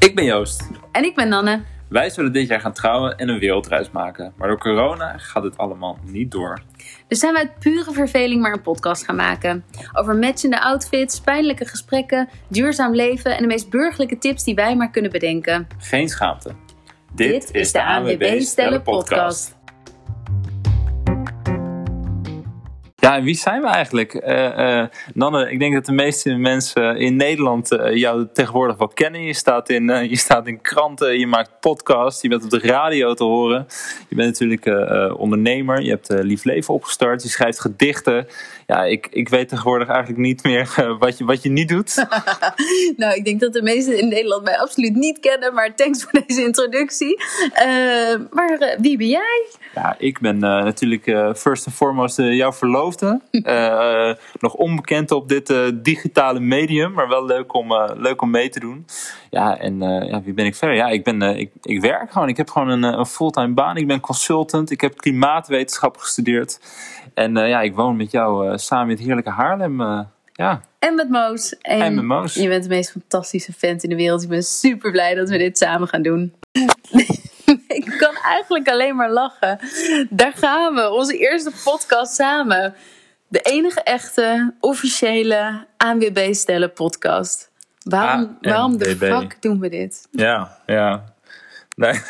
Ik ben Joost. En ik ben Nanne. Wij zullen dit jaar gaan trouwen en een wereldreis maken. Maar door corona gaat het allemaal niet door. Dus zijn we uit pure verveling maar een podcast gaan maken. Over matchende outfits, pijnlijke gesprekken, duurzaam leven en de meest burgerlijke tips die wij maar kunnen bedenken. Geen schaamte. Dit, is de ANWB Stellen Podcast. Ja, en wie zijn we eigenlijk? Eh, eh, Nanne, ik denk dat de meeste mensen in Nederland eh, jou tegenwoordig wel kennen. Je staat, in, je staat in kranten, je maakt podcasts, je bent op de radio te horen. Je bent natuurlijk ondernemer, je hebt Lief Leven opgestart, je schrijft gedichten. Ja, ik, ik weet tegenwoordig eigenlijk niet meer wat, je, wat je niet doet. nou, ik denk dat de meesten in Nederland mij absoluut niet kennen, maar thanks voor deze introductie. maar wie ben jij? Ja, ik ben natuurlijk first and foremost jouw verloofde nog onbekend op dit digitale medium, maar wel leuk om, leuk om mee te doen. Ja, en ja, wie ben ik verder? Ja, ik, ben, ik, ik werk gewoon. Ik heb gewoon een, een fulltime baan. Ik ben consultant. Ik heb klimaatwetenschap gestudeerd. En ja, ik woon met jou samen in het heerlijke Haarlem. ja. En met Moos. En, en met Moos. Je bent de meest fantastische vent in de wereld. Ik ben super blij dat we dit samen gaan doen. ik kan eigenlijk alleen maar lachen. Daar gaan we, onze eerste podcast samen. De enige echte, officiële ANWB Stellen podcast. Waarom, waarom de fuck doen we dit? Ja, ja. Nee.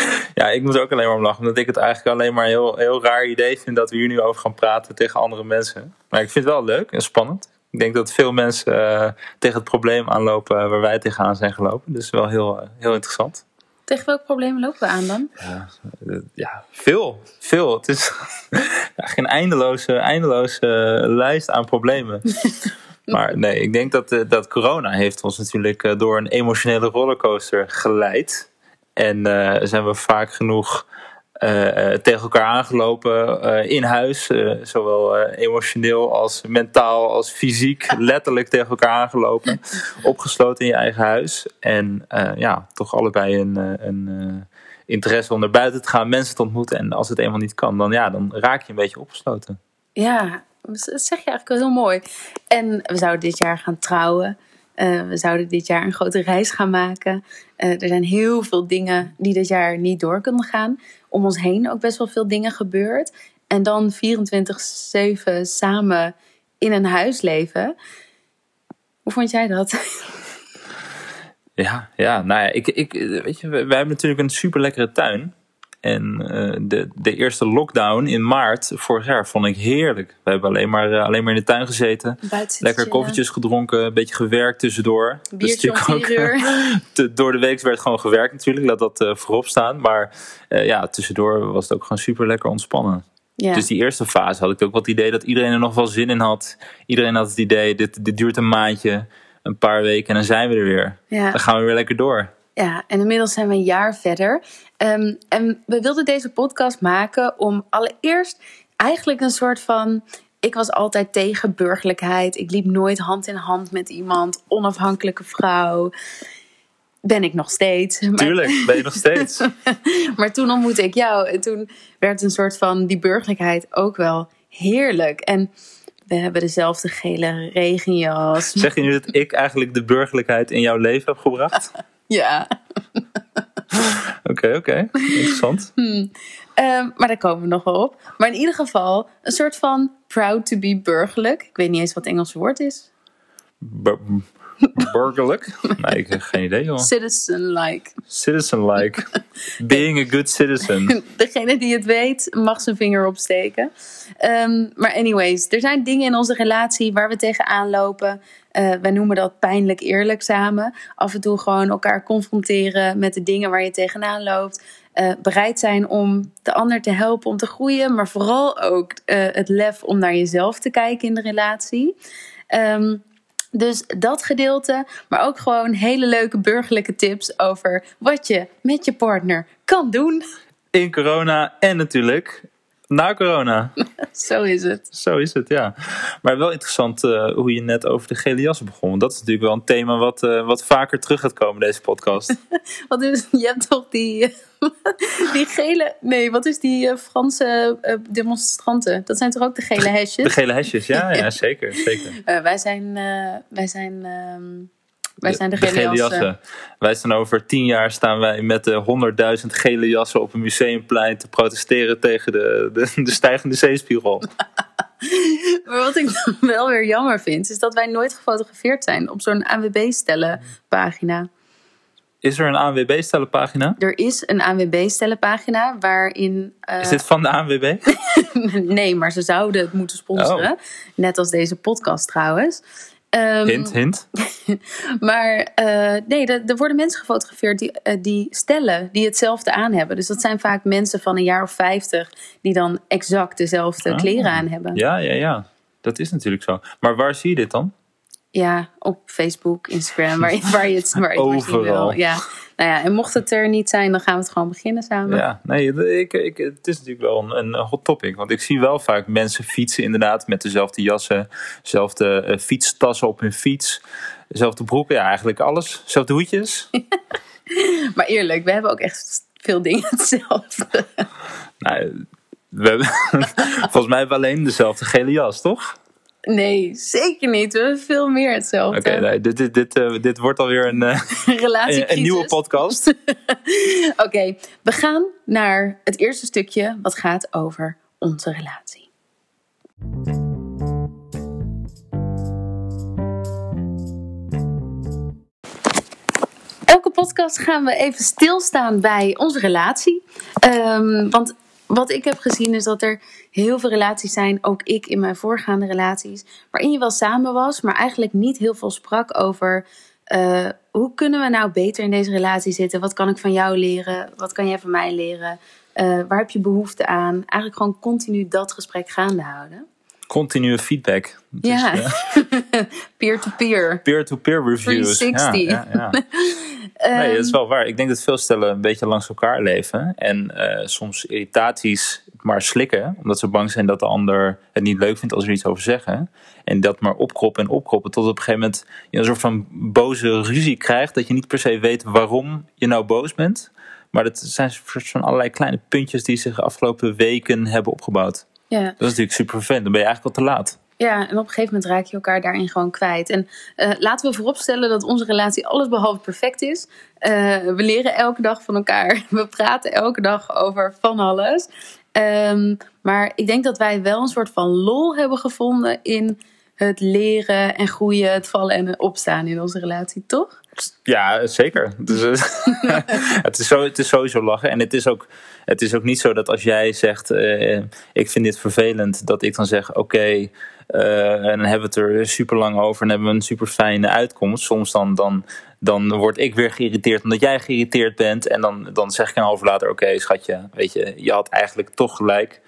ja, ik moet ook alleen maar om lachen. Omdat ik het eigenlijk alleen maar een heel, heel raar idee vind dat we hier nu over gaan praten tegen andere mensen. Maar ik vind het wel leuk en spannend. Ik denk dat veel mensen uh, tegen het probleem aanlopen waar wij tegenaan zijn gelopen. Dus wel heel, uh, heel interessant. Tegen welke problemen lopen we aan dan? Ja, ja veel. Veel. Het is geen eindeloze, eindeloze lijst aan problemen. maar nee, ik denk dat, eh, dat corona heeft ons natuurlijk eh, door een emotionele rollercoaster geleid. En uh, zijn we vaak genoeg uh, tegen elkaar aangelopen in huis. Zowel emotioneel als mentaal als fysiek. letterlijk tegen elkaar aangelopen. Opgesloten in je eigen huis. En ja, toch allebei een, een interesse om naar buiten te gaan, mensen te ontmoeten. En als het eenmaal niet kan, dan, ja, dan raak je een beetje opgesloten. Ja, dat zeg je eigenlijk wel heel mooi. En we zouden dit jaar gaan trouwen. We zouden dit jaar een grote reis gaan maken. er zijn heel veel dingen die dit jaar niet door kunnen gaan om ons heen ook best wel veel dingen gebeurd. En dan 24-7 samen in een huis leven. Hoe vond jij dat? Ja, ja nou ja, ik, ik, weet je, wij hebben natuurlijk een super lekkere tuin. En uh, de, de eerste lockdown in maart vorig jaar vond ik heerlijk. We hebben alleen maar, uh, alleen maar in de tuin gezeten. Lekker koffietjes gedronken, een beetje gewerkt tussendoor. Biertje dus om uur. door de week werd gewoon gewerkt natuurlijk, laat dat uh, voorop staan. Maar ja, tussendoor was het ook gewoon super lekker ontspannen. Ja. Dus die eerste fase had ik ook wat het idee dat iedereen er nog wel zin in had. Iedereen had het idee, dit, dit duurt een maandje, een paar weken en dan zijn we er weer. Ja. Dan gaan we weer lekker door. Ja, en inmiddels zijn we een jaar verder. Um, en we wilden deze podcast maken om allereerst eigenlijk een soort van. Ik was altijd tegen burgerlijkheid. Ik liep nooit hand in hand met iemand. Onafhankelijke vrouw. Ben ik nog steeds. Maar... Tuurlijk, ben je nog steeds. maar toen ontmoette ik jou. En toen werd een soort van die burgerlijkheid ook wel heerlijk. En we hebben dezelfde gele regenjas. Zeg je nu dat ik eigenlijk de burgerlijkheid in jouw leven heb gebracht? Ja. Oké, oké. Interessant. Hmm. Ehm, maar daar komen we nog wel op. Maar in ieder geval een soort van proud to be burgerlijk. Ik weet niet eens wat het Engelse woord is. Burgerlijk? Nee, ik heb geen idee joh. Citizen-like. Citizen-like. Being a good citizen. Degene die het weet mag zijn vinger opsteken. Um, maar anyways, er zijn dingen in onze relatie waar we tegenaan lopen. Uh, wij noemen dat pijnlijk eerlijk samen. Af en toe gewoon elkaar confronteren met de dingen waar je tegenaan loopt. Uh, bereid zijn om de ander te helpen om te groeien, maar vooral ook uh, het lef om naar jezelf te kijken in de relatie. Um, dus dat gedeelte, maar ook gewoon hele leuke burgerlijke tips over wat je met je partner kan doen. In corona en natuurlijk na corona. Zo is het. Zo is het, ja. Maar wel interessant uh, hoe je net over de gele jas begon. Want dat is natuurlijk wel een thema wat, uh, wat vaker terug gaat komen deze podcast. wat is, je hebt toch die, die gele... Nee, wat is die uh, Franse demonstranten? Dat zijn toch ook de gele hesjes? De gele hesjes, ja, ja. zeker. zeker. wij zijn... wij zijn um, Wij zijn de gele, jassen. Wij staan over tien jaar staan wij met de honderdduizend gele jassen op een museumplein te protesteren tegen de, de, de stijgende zeespiegel. maar wat ik wel weer jammer vind, is dat wij nooit gefotografeerd zijn op zo'n ANWB-stellenpagina. Is er een ANWB-stellenpagina? Er is een ANWB-stellenpagina waarin... Uh... Is dit van de ANWB? nee, maar ze zouden het moeten sponsoren. Oh. Net als deze podcast trouwens. Um, hint, hint. maar uh, nee, er, worden mensen gefotografeerd die, uh, die stellen die hetzelfde aan hebben. Dus dat zijn vaak mensen van een jaar of vijftig die dan exact dezelfde oh. kleren aan hebben. Ja, ja, ja. Dat is natuurlijk zo. Maar waar zie je dit dan? Ja, op Facebook, Instagram, waar, waar je het, waar je het wil. Ja. Nou ja, en mocht het er niet zijn, dan gaan we het gewoon beginnen samen. Ja, nee, ik, ik, het is natuurlijk wel een, een hot topic. Want ik zie wel vaak mensen fietsen inderdaad met dezelfde jassen, dezelfde uh, fietstassen op hun fiets, dezelfde broeken, ja eigenlijk alles, dezelfde hoedjes. maar eerlijk, we hebben ook echt veel dingen hetzelfde. nou, we hebben, volgens mij hebben we alleen dezelfde gele jas, toch? Nee, zeker niet. We hebben veel meer hetzelfde. Oké, nee, dit, dit, dit, uh, dit wordt alweer een, uh, een, een, nieuwe podcast. Oké, we gaan naar het eerste stukje wat gaat over onze relatie. Elke podcast gaan we even stilstaan bij onze relatie. Um, want wat ik heb gezien is dat er heel veel relaties zijn, ook ik in mijn voorgaande relaties, waarin je wel samen was, maar eigenlijk niet heel veel sprak over uh, hoe kunnen we nou beter in deze relatie zitten? Wat kan ik van jou leren? Wat kan jij van mij leren? Uh, waar heb je behoefte aan? Eigenlijk gewoon continu dat gesprek gaande houden. Continue feedback. Ja, peer-to-peer. Peer-to-peer reviews. 360. Ja, ja, ja. nee, dat is wel waar. Ik denk dat veel stellen een beetje langs elkaar leven. En uh, soms irritaties maar slikken. Omdat ze bang zijn dat de ander het niet leuk vindt als er iets over zeggen. En dat maar opkroppen en opkroppen. Tot op een gegeven moment je een soort van boze ruzie krijgt. Dat je niet per se weet waarom je nou boos bent. Maar dat zijn van allerlei kleine puntjes die zich de afgelopen weken hebben opgebouwd. Ja. Dat is natuurlijk super vervelend. Dan ben je eigenlijk al te laat. Ja, en op een gegeven moment raak je elkaar daarin gewoon kwijt. En uh, laten we vooropstellen dat onze relatie alles behalve perfect is. Uh, we leren elke dag van elkaar. We praten elke dag over van alles. Um, maar ik denk dat wij wel een soort van lol hebben gevonden in het leren en groeien, het vallen en opstaan in onze relatie, toch? Ja, zeker. Dus, het, is zo, het is sowieso lachen. En het is ook, het is ook niet zo dat als jij zegt: uh, Ik vind dit vervelend, dat ik dan zeg: Oké, en dan hebben we het er super lang over en hebben we een super fijne uitkomst. Soms dan, dan, dan word ik weer geïrriteerd omdat jij geïrriteerd bent. En dan, dan zeg ik een half later: Oké, schatje, weet je, je had eigenlijk toch gelijk.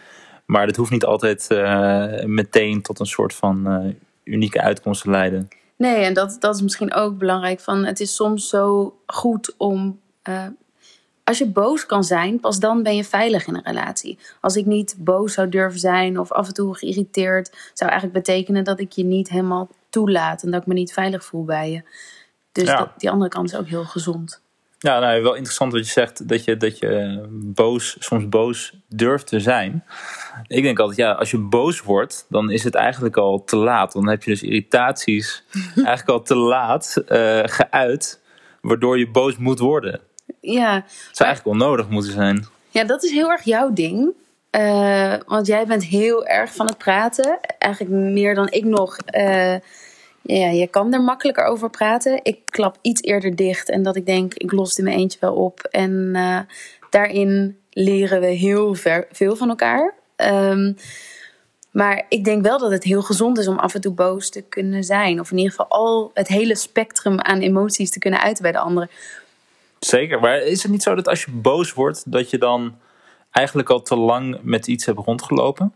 Maar dat hoeft niet altijd uh, meteen tot een soort van uh, unieke uitkomst te leiden. Nee, en dat, dat is misschien ook belangrijk. Van, het is soms zo goed om als je boos kan zijn, pas dan ben je veilig in een relatie. Als ik niet boos zou durven zijn of af en toe geïrriteerd, zou eigenlijk betekenen dat ik je niet helemaal toelaat en dat ik me niet veilig voel bij je. Dus dat, die andere kant is ook heel gezond. Ja, nou, wel interessant wat je zegt, dat je, dat je boos, soms boos durft te zijn. Ik denk altijd, ja, als je boos wordt, dan is het eigenlijk al te laat. Dan heb je dus irritaties eigenlijk al te laat uh, geuit, waardoor je boos moet worden. Ja. Het zou eigenlijk onnodig moeten zijn. Ja, dat is heel erg jouw ding. Uh, want jij bent heel erg van het praten. Eigenlijk meer dan ik nog. Uh, ja, je kan er makkelijker over praten. Ik klap iets eerder dicht en dat ik denk, ik los het in mijn eentje wel op. En uh, daarin leren we heel ver, veel van elkaar. Um, maar ik denk wel dat het heel gezond is om af en toe boos te kunnen zijn. Of in ieder geval al het hele spectrum aan emoties te kunnen uiten bij de anderen. Zeker, maar is het niet zo dat als je boos wordt, dat je dan eigenlijk al te lang met iets hebt rondgelopen?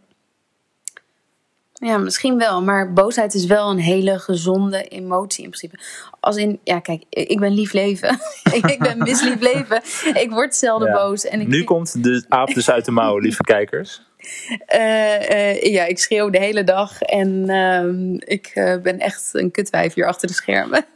Ja, misschien wel, maar boosheid is wel een hele gezonde emotie in principe. Als in, ja, kijk, ik ben lief leven. ik ben mislief leven. Ik word zelden boos. En ik nu komt de aap dus uit de mouw, lieve kijkers. Uh, uh, ja, ik schreeuw de hele dag en uh, ik uh, ben echt een kutwijf hier achter de schermen.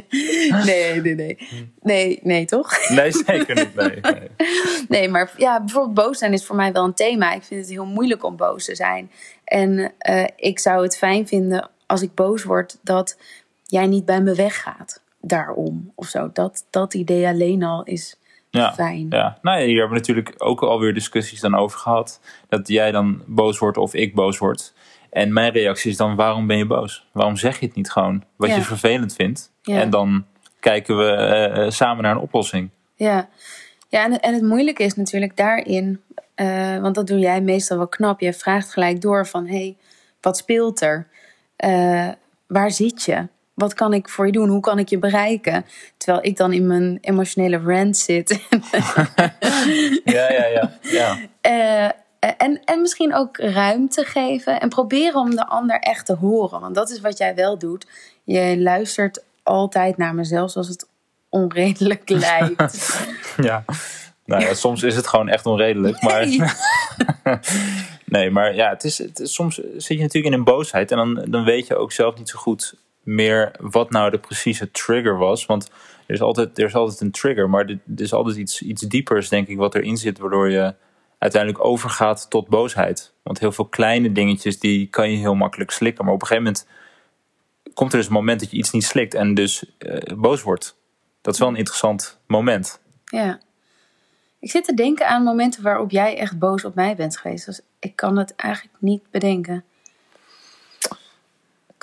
nee, nee, nee. Nee, nee, toch? nee, zeker niet. Nee, nee. nee, maar ja, bijvoorbeeld boos zijn is voor mij wel een thema. Ik vind het heel moeilijk om boos te zijn. En ik zou het fijn vinden als ik boos word dat jij niet bij me weggaat. daarom of zo. Dat, dat idee alleen al is Ja, fijn. ja. Nou ja, hier hebben we natuurlijk ook alweer discussies dan over gehad. Dat jij dan boos wordt of ik boos word. En mijn reactie is dan, waarom ben je boos? Waarom zeg je het niet gewoon? Wat Ja. je vervelend vindt. Ja. En dan kijken we eh, eh, samen naar een oplossing. Ja, ja en, en het moeilijke is natuurlijk daarin, eh, want dat doe jij meestal wel knap. Je vraagt gelijk door van, hé, hey, wat speelt er? Waar zit je? Wat kan ik voor je doen? Hoe kan ik je bereiken? Terwijl ik dan in mijn emotionele rant zit. Ja, ja, ja. ja. Eh, en, en misschien ook ruimte geven en proberen om de ander echt te horen. Want dat is wat jij wel doet. Je luistert altijd naar me, zelfs als het onredelijk lijkt. ja. Nou ja, soms is het gewoon echt onredelijk. Maar... Nee. Nee, maar ja, het is, het is- soms zit je natuurlijk in een boosheid en dan, dan weet je ook zelf niet zo goed meer wat nou de precieze trigger was. Want er is altijd, er is altijd een trigger, maar er is altijd iets, iets diepers, denk ik, wat erin zit, waardoor je uiteindelijk overgaat tot boosheid. Want heel veel kleine dingetjes, die kan je heel makkelijk slikken. Maar op een gegeven moment komt er dus een moment dat je iets niet slikt en dus eh, boos wordt. Dat is wel een interessant moment. Ja. Ik zit te denken aan momenten waarop jij echt boos op mij bent geweest. Dus ik kan het eigenlijk niet bedenken.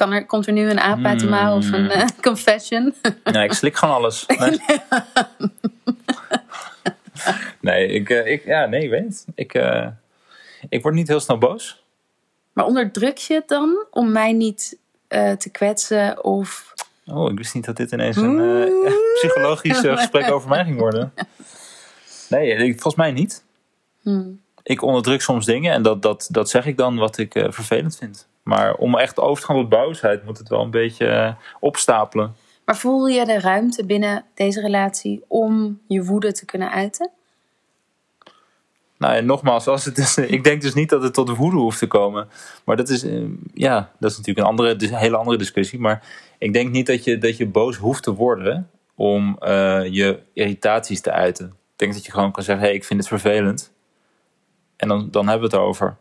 Kan er, komt er nu een aap uit de mouw of een eh, confession? Nee, ik slik gewoon alles. Nee, nee ik, eh, ik, ja, nee, weet. Ik, eh, ik word niet heel snel boos. maar onderdruk je het dan om mij niet te kwetsen? Of Oh, ik wist niet dat dit ineens een psychologisch gesprek over mij ging worden. Nee, ik- volgens mij niet. Hmm. Ik onderdruk soms dingen en dat, dat, dat zeg ik dan wat ik vervelend vind. Maar om echt over te gaan tot boosheid moet het wel een beetje eh, opstapelen. Maar voel je de ruimte binnen deze relatie om je woede te kunnen uiten? Nou en nogmaals, als het is, ik denk dus niet dat het tot woede hoeft te komen. Maar dat is, eh, ja, dat is natuurlijk een, andere, dus een hele andere discussie. Maar ik denk niet dat je, dat je boos hoeft te worden om eh, je irritaties te uiten. Ik denk dat je gewoon kan zeggen, hé, hey, ik vind het vervelend. En dan, dan hebben we het over.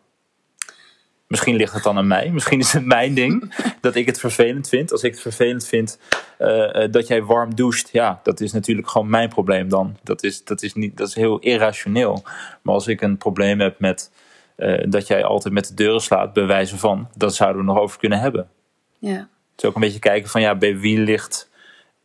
Misschien ligt het dan aan mij. Misschien is het mijn ding dat ik het vervelend vind. Als ik het vervelend vind eh, eh, dat jij warm doucht, ja, dat is natuurlijk gewoon mijn probleem dan. Dat is, dat is, niet, dat is heel irrationeel. Maar als ik een probleem heb met eh, dat jij altijd met de deuren slaat, bij wijze van, dat zouden we nog over kunnen hebben. Ja. Het is ook een beetje kijken van ja, bij wie ligt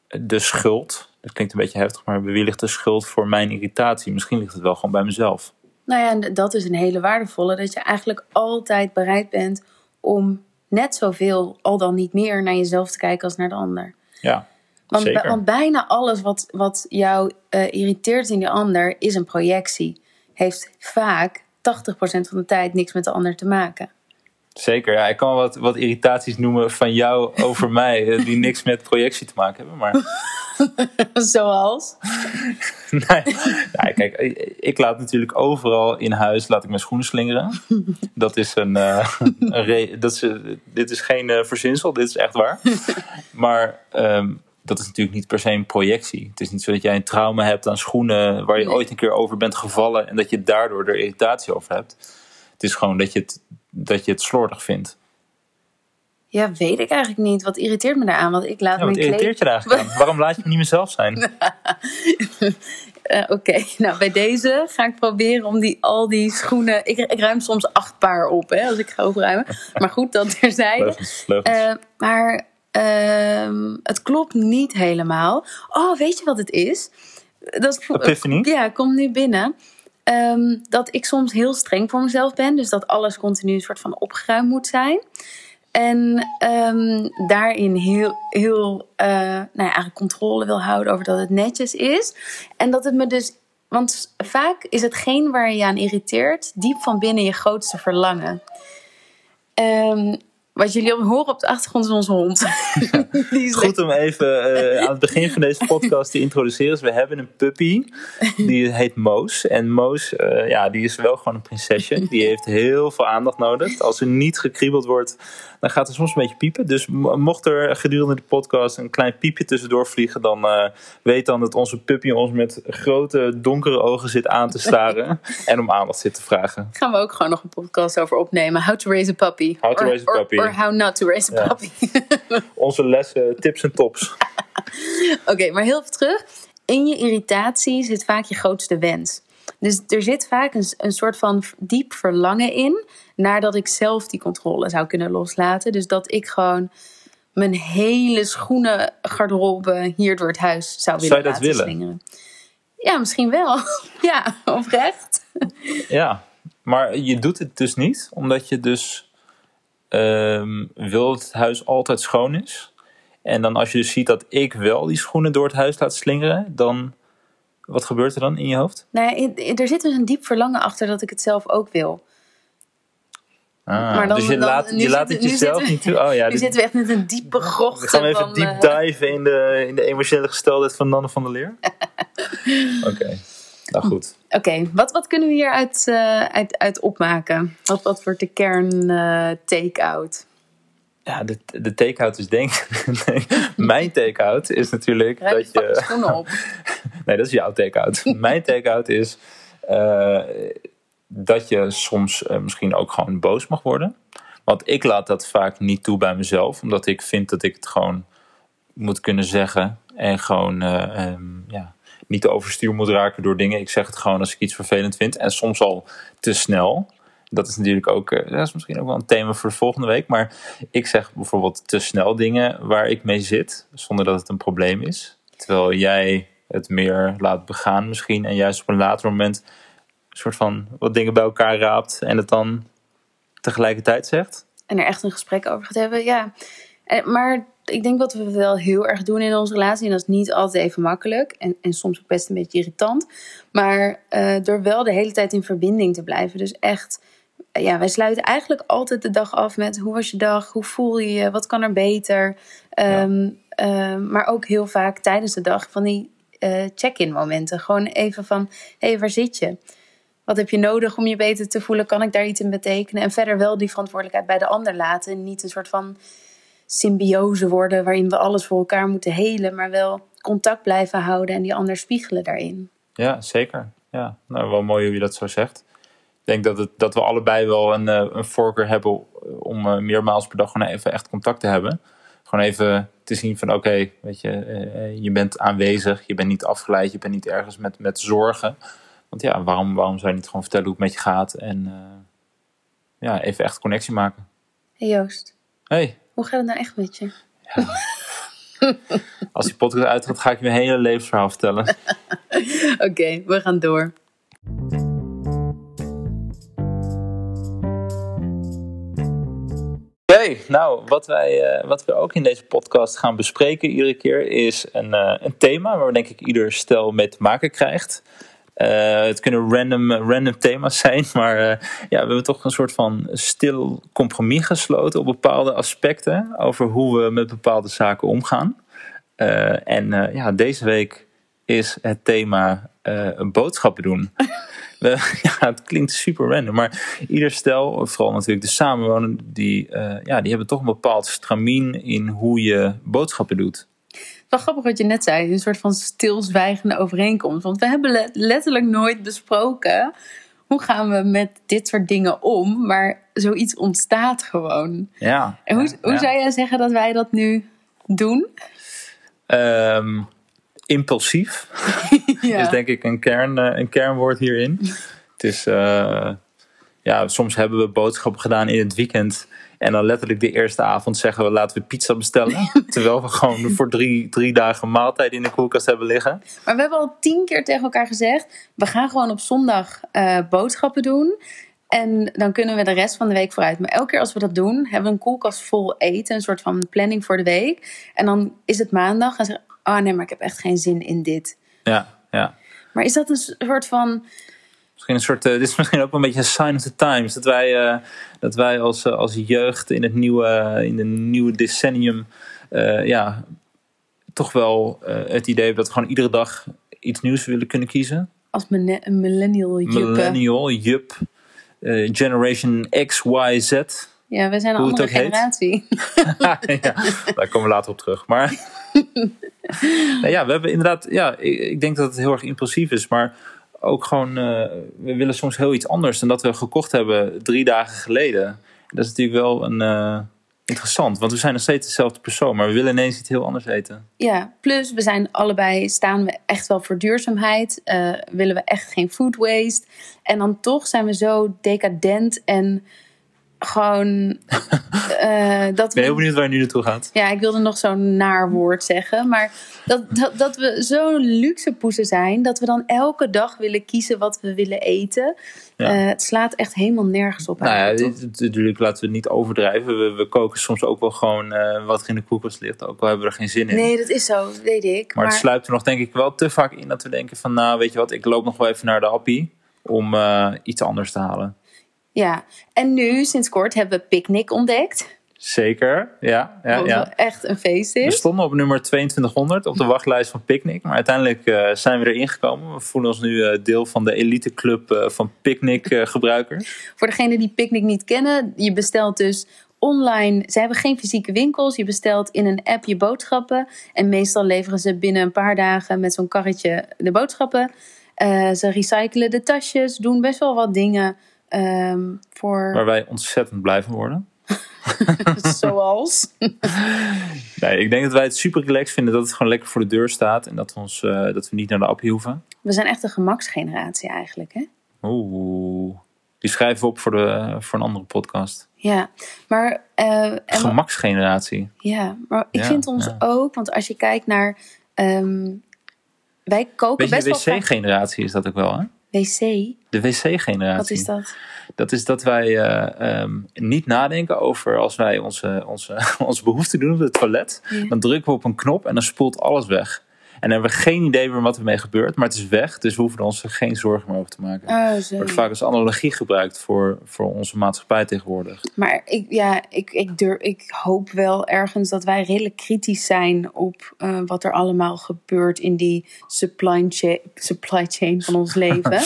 de schuld? Dat klinkt een beetje heftig, maar bij wie ligt de schuld voor mijn irritatie? Misschien ligt het wel gewoon bij mezelf. Nou ja, en dat is een hele waardevolle. Dat je eigenlijk altijd bereid bent om net zoveel, al dan niet meer, naar jezelf te kijken als naar de ander. Ja, Want, Zeker. want bijna alles wat, wat jou eh, irriteert in de ander is een projectie. Heeft vaak 80% van de tijd niks met de ander te maken. Zeker. Ja, ik kan wat, wat irritaties noemen van jou over mij, eh, die niks met projectie te maken hebben. Maar Zoals? nee, kijk, ik- laat natuurlijk overal in huis laat ik mijn schoenen slingeren. Dat is een, eh, een dat is, dit is geen eh, verzinsel, dit is echt waar. Maar ehm, dat is natuurlijk niet per se een projectie. Het is niet zo dat jij een trauma hebt aan schoenen waar je Nee. ooit een keer over bent gevallen en dat je daardoor er irritatie over hebt. Het is gewoon dat je het, dat je het slordig vindt. Ja, weet ik eigenlijk niet. Wat irriteert me daaraan? Want ik laat Ja, wat mijn irriteert je er eigenlijk aan? Waarom laat je me niet mezelf zijn? Eh, Oké, nou bij deze ga ik proberen om die, al die schoenen... Ik, ik ruim soms acht paar op hè, als ik ga opruimen. Maar goed, dat terzijde. Leugens, leugens. Eh, maar ehm, het klopt niet helemaal. Oh, weet je wat het is? Dat, Epiphany? Ja, komt nu binnen. Ehm, dat ik soms heel streng voor mezelf ben. Dus dat alles continu een soort van opgeruimd moet zijn. En ehm, daarin heel, heel eh, nou ja, eigenlijk controle wil houden over dat het netjes is. En dat het me dus. Want vaak is hetgeen waar je aan irriteert, diep van binnen je grootste verlangen. Ehm, wat jullie horen op de achtergrond is onze hond. Die is Goed om even eh, aan het begin van deze podcast te introduceren. Dus we hebben een puppy, die heet Moos. En Moos, eh, ja, die is wel gewoon een prinsesje. Die heeft heel veel aandacht nodig. Als ze niet gekriebeld wordt, dan gaat ze soms een beetje piepen. Dus mo- mocht er gedurende de podcast een klein piepje tussendoor vliegen... dan eh, weet dan dat onze puppy ons met grote donkere ogen zit aan te staren... en om aandacht zit te vragen. gaan we ook gewoon nog een podcast over opnemen. How to raise a puppy. How to raise a puppy. Or, how not to raise a puppy. Onze lessen, tips en tops. Oké, maar heel even terug. In je irritatie zit vaak je grootste wens. Dus er zit vaak een, een soort van diep verlangen in naar dat ik zelf die controle zou kunnen loslaten. Dus dat ik gewoon mijn hele schoenen garderobe hier door het huis zou willen Zou je dat laten willen? slingeren. Ja, misschien wel. ja, oprecht. Ja, maar je doet het dus niet, omdat je dus ehm, wil dat het huis altijd schoon is. En dan als je dus ziet dat ik wel die schoenen door het huis laat slingeren, dan wat gebeurt er dan in je hoofd? Nou, ja, in- er zit dus een diep verlangen achter dat ik het zelf ook wil. Ah, Maar dan- dus je dan- laat, je laat het jezelf we- niet toe. Oh ja, Nu dit- zitten we echt met een diepe grocht. we gaan even van, deep eh, dive in de, in de emotionele gesteldheid van Nanne van der Leer. Oké, nou goed. Oké, wat, wat kunnen we hieruit eh uit, uit opmaken? Wat, wat wordt de kern eh, take-out? Ja, de, de take-out is denk nee, Mijn take-out is natuurlijk Ruim dat je... schoenen op. Nee, dat is jouw take-out. Mijn take-out is eh, dat je soms misschien ook gewoon boos mag worden. Want ik laat dat vaak niet toe bij mezelf, omdat ik vind dat ik het gewoon moet kunnen zeggen en gewoon eh, ehm, ja, niet overstuur moet raken door dingen. Ik zeg het gewoon als ik iets vervelend vind en soms al te snel. Dat is natuurlijk ook, eh, dat is misschien ook wel een thema voor de volgende week. Maar ik zeg bijvoorbeeld te snel dingen waar ik mee zit, zonder dat het een probleem is. Terwijl jij het meer laat begaan misschien en juist op een later moment een soort van wat dingen bij elkaar raapt en het dan tegelijkertijd zegt. En er echt een gesprek over gaat hebben, ja. Eh, Maar ik denk wat we wel heel erg doen in onze relatie, en dat is niet altijd even makkelijk en, en soms ook best een beetje irritant, maar eh, door wel de hele tijd in verbinding te blijven. Dus echt, ja, wij sluiten eigenlijk altijd de dag af met hoe was je dag, hoe voel je je, wat kan er beter. Ehm, ehm, maar ook heel vaak tijdens de dag van die eh, check-in momenten. Gewoon even van, hé, hey, waar zit je? Wat heb je nodig om je beter te voelen? Kan ik daar iets in betekenen? En verder wel die verantwoordelijkheid bij de ander laten. En niet een soort van symbiose worden waarin we alles voor elkaar moeten helen, maar wel contact blijven houden en die ander spiegelen daarin. Ja, zeker. Ja, nou, wel mooi hoe je dat zo zegt. Ik denk dat, het, dat we allebei wel een, eh, een voorkeur hebben om eh, meermaals per dag gewoon even echt contact te hebben. Gewoon even te zien van oké, weet je, eh, je bent aanwezig, je bent niet afgeleid, je bent niet ergens met, met zorgen. Want ja, waarom, waarom zou je niet gewoon vertellen hoe het met je gaat en ja, even echt connectie maken. Hey Joost, hey, hoe gaat het nou echt met je? als die podcast uitgaat, ga ik je mijn hele levensverhaal vertellen. Oké, we gaan door. Oké, nou, wat, wij, eh, wat we ook in deze podcast gaan bespreken iedere keer is een, eh, een thema waar denk ik ieder stel mee te maken krijgt. Eh, het kunnen random, random thema's zijn, maar eh, ja, we hebben toch een soort van stil compromis gesloten op bepaalde aspecten over hoe we met bepaalde zaken omgaan. Eh, en ja, deze week is het thema eh, boodschappen doen. We- ja, het klinkt super random, maar ieder stel, vooral natuurlijk de samenwonenden, die, ja, die hebben toch een bepaald stramien in hoe je boodschappen doet. Wel grappig wat je net zei, een soort van stilzwijgende overeenkomst. Want we hebben le- letterlijk nooit besproken hoe gaan we met dit soort dingen om, maar zoiets ontstaat gewoon. Ja. En hoe, hoe ja. zou jij zeggen dat wij dat nu doen? Ehm, impulsief is denk ik een, kern, eh, een kernwoord hierin. Het is, eh, ja, soms hebben we boodschappen gedaan in het weekend. En dan letterlijk de eerste avond zeggen we laten we pizza bestellen. terwijl we gewoon voor drie, drie dagen maaltijd in de koelkast hebben liggen. Maar we hebben al tien keer tegen elkaar gezegd: we gaan gewoon op zondag eh, boodschappen doen. En dan kunnen we de rest van de week vooruit. Maar elke keer als we dat doen, hebben we een koelkast vol eten. Een soort van planning voor de week. En dan is het maandag. En zeggen oh nee, maar ik heb echt geen zin in dit. Ja, ja. Maar is dat een soort van. Misschien een soort, eh, dit is misschien ook een beetje een sign of the times. Dat wij, eh, dat wij als, eh, als jeugd in het nieuwe, in de nieuwe decennium, ja, toch wel het idee hebben dat we gewoon iedere dag iets nieuws willen kunnen kiezen. Als millennial juppe. Millennial, Jup, Generation X, Y, Z. Ja, we zijn een andere generatie. ja, daar komen we later op terug. Maar nou ja, we hebben inderdaad, ja, ik, ik denk dat het heel erg impulsief is, maar ook gewoon, eh, we willen soms heel iets anders dan dat we gekocht hebben drie dagen geleden. Dat is natuurlijk wel een, eh, Interessant, want we zijn nog steeds dezelfde persoon, maar we willen ineens iets heel anders eten. Ja, plus we zijn allebei, staan we echt wel voor duurzaamheid. eh, willen we echt geen food waste. En dan toch zijn we zo decadent en gewoon... eh, dat Ik ben we, heel benieuwd waar je nu naartoe gaat. ja, ik wilde nog zo'n naar woord zeggen. Maar dat, dat, dat we zo'n luxe poezen zijn... dat we dan elke dag willen kiezen wat we willen eten. Ja. Eh, het slaat echt helemaal nergens op. Nou ja, natuurlijk laten we het niet overdrijven. We, we koken soms ook wel gewoon eh, wat er in de koelkast ligt, ook al hebben we er geen zin in. Nee, dat is zo, weet ik. maar, het sluipt er nog denk ik wel te vaak in dat we denken van, nou weet je wat, ik loop nog wel even naar de appie om iets anders te halen. Ja, en nu sinds kort hebben we Picnic ontdekt. Zeker, ja. ja, wat ja. echt een feest We stonden op nummer 2200 op de wachtlijst van Picnic. Maar uiteindelijk eh, zijn we erin gekomen. We voelen ons nu eh, deel van de eliteclub eh van Picnic eh, gebruikers. Voor degenen die Picnic niet kennen, je bestelt dus online. Ze hebben geen fysieke winkels. Je bestelt in een app je boodschappen. En meestal leveren ze binnen een paar dagen met zo'n karretje de boodschappen. Ze recyclen de tasjes, doen best wel wat dingen ehm, voor Waar wij ontzettend blij van worden. zoals. Nee, ik denk dat wij het super relaxed vinden dat het gewoon lekker voor de deur staat. En dat we, ons, eh, dat we niet naar de appie hoeven. We zijn echt een gemaksgeneratie eigenlijk, hè? Oeh, die schrijven we op voor, de, voor een andere podcast. Ja, maar, wa- Gemaksgeneratie. ja, maar ik Ja, vind ons ja. ook, want als je kijkt naar. ehm, wij koken best wel wc-generatie is dat ook wel, hè? wc. De wc-generatie. Wat is dat? Dat is dat wij eh, ehm, niet nadenken over als wij onze, onze, onze behoefte doen op het toilet. Ja. Dan drukken we op een knop en dan spoelt alles weg. En dan hebben we geen idee meer wat ermee gebeurt, maar het is weg. Dus we hoeven er ons er geen zorgen meer over te maken. Oh, wordt vaak als analogie gebruikt voor, voor onze maatschappij tegenwoordig. Maar ik, ja, ik, ik, durf, ik hoop wel ergens dat wij redelijk kritisch zijn op eh, wat er allemaal gebeurt in die supply chain, supply chain van ons leven.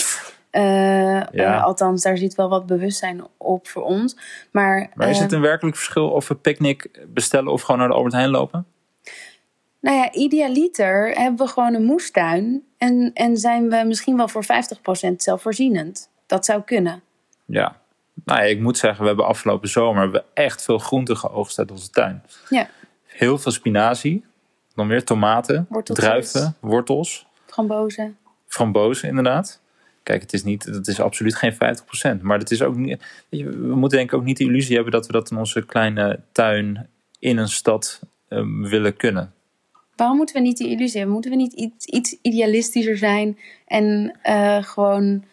Eh, eh, althans, daar zit wel wat bewustzijn op voor ons. Maar, Maar is eh, het een werkelijk verschil of we picknick bestellen of gewoon naar de Albert Heijn lopen? nou ja, idealiter hebben we gewoon een moestuin en, en zijn we misschien wel voor 50% zelfvoorzienend. Dat zou kunnen. Ja. Nou ja, ik moet zeggen, we hebben afgelopen zomer hebben we echt veel groenten geoogst uit onze tuin. Ja, Heel veel spinazie, dan weer tomaten, druiven, wortels, frambozen. frambozen inderdaad. Kijk, het is, niet, het is absoluut geen 50%. Maar het is ook niet, we moeten denk ik ook niet de illusie hebben dat we dat in onze kleine tuin in een stad ehm, willen kunnen. Waarom moeten we niet die illusie hebben? Moeten we niet iets, iets idealistischer zijn en eh, gewoon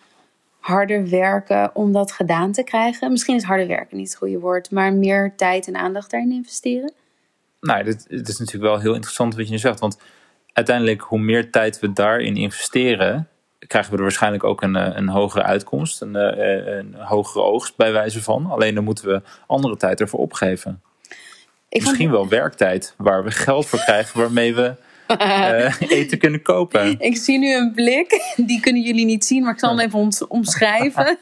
harder werken om dat gedaan te krijgen? Misschien is harder werken niet het goede woord, maar meer tijd en aandacht daarin investeren. Nou, dit, dit is natuurlijk wel heel interessant wat je nu zegt. Want uiteindelijk, hoe meer tijd we daarin investeren, krijgen we er waarschijnlijk ook een, eh, een hogere uitkomst, een, eh, een hogere oogst bij wijze van. Alleen dan moeten we andere tijd ervoor opgeven. Ik vond- Misschien wel werktijd, waar we geld voor krijgen, waarmee we eh, eten kunnen kopen. Ik zie nu een blik, die kunnen jullie niet zien, maar ik zal hem even omschrijven.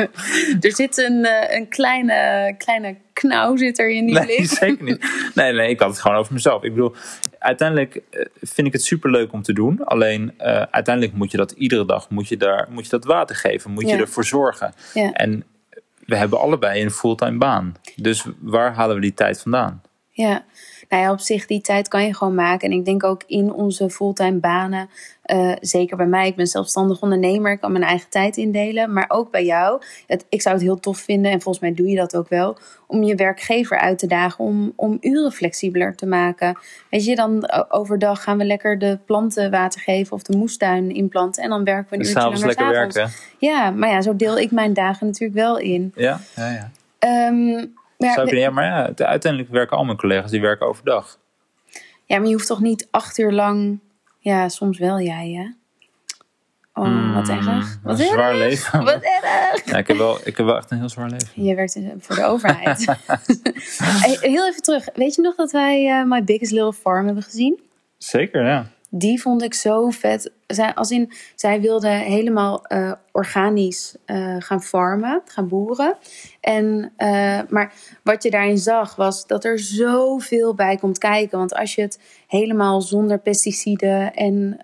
er zit een, eh, een kleine, kleine knauw zit er in die Nee, blik. zeker niet. Nee, nee, ik had het gewoon over mezelf. Ik bedoel, uiteindelijk eh, vind ik het superleuk om te doen. Alleen eh, uiteindelijk moet je dat iedere dag moet je daar, moet je dat water geven. Moet je ervoor zorgen. Ja. En we hebben allebei een fulltime baan. Dus waar halen we die tijd vandaan? Ja, nou ja, op zich, die tijd kan je gewoon maken. En ik denk ook in onze fulltime banen, eh, zeker bij mij, ik ben zelfstandig ondernemer, ik kan mijn eigen tijd indelen. Maar ook bij jou, het, ik zou het heel tof vinden, en volgens mij doe je dat ook wel, om je werkgever uit te dagen om, om uren flexibeler te maken. Weet je, dan o- overdag gaan we lekker de planten water geven of de moestuin inplanten. En dan werken we een En uurtje s'avonds langer lekker werken. Ja, maar ja, zo deel ik mijn dagen natuurlijk wel in. Ja, ja, ja. Ehm, maar ja, Zou ik- ja, maar ja, uiteindelijk werken al mijn collega's die werken overdag. Ja, maar je hoeft toch niet acht uur lang. Ja, soms wel jij, hè? Oh, wat erg. Mm, Wat een erg. zwaar leven. Wat erg. Ja, ik, heb wel, ik heb wel echt een heel zwaar leven. Je werkt voor de overheid. Heel even terug. Weet je nog dat wij eh, My Biggest Little Farm hebben gezien? Zeker, ja. Die vond ik zo vet. Zij, als in, zij wilde helemaal eh, organisch eh, gaan farmen, gaan boeren. En, eh, maar wat je daarin zag was dat er zoveel bij komt kijken. Want als je het helemaal zonder pesticiden en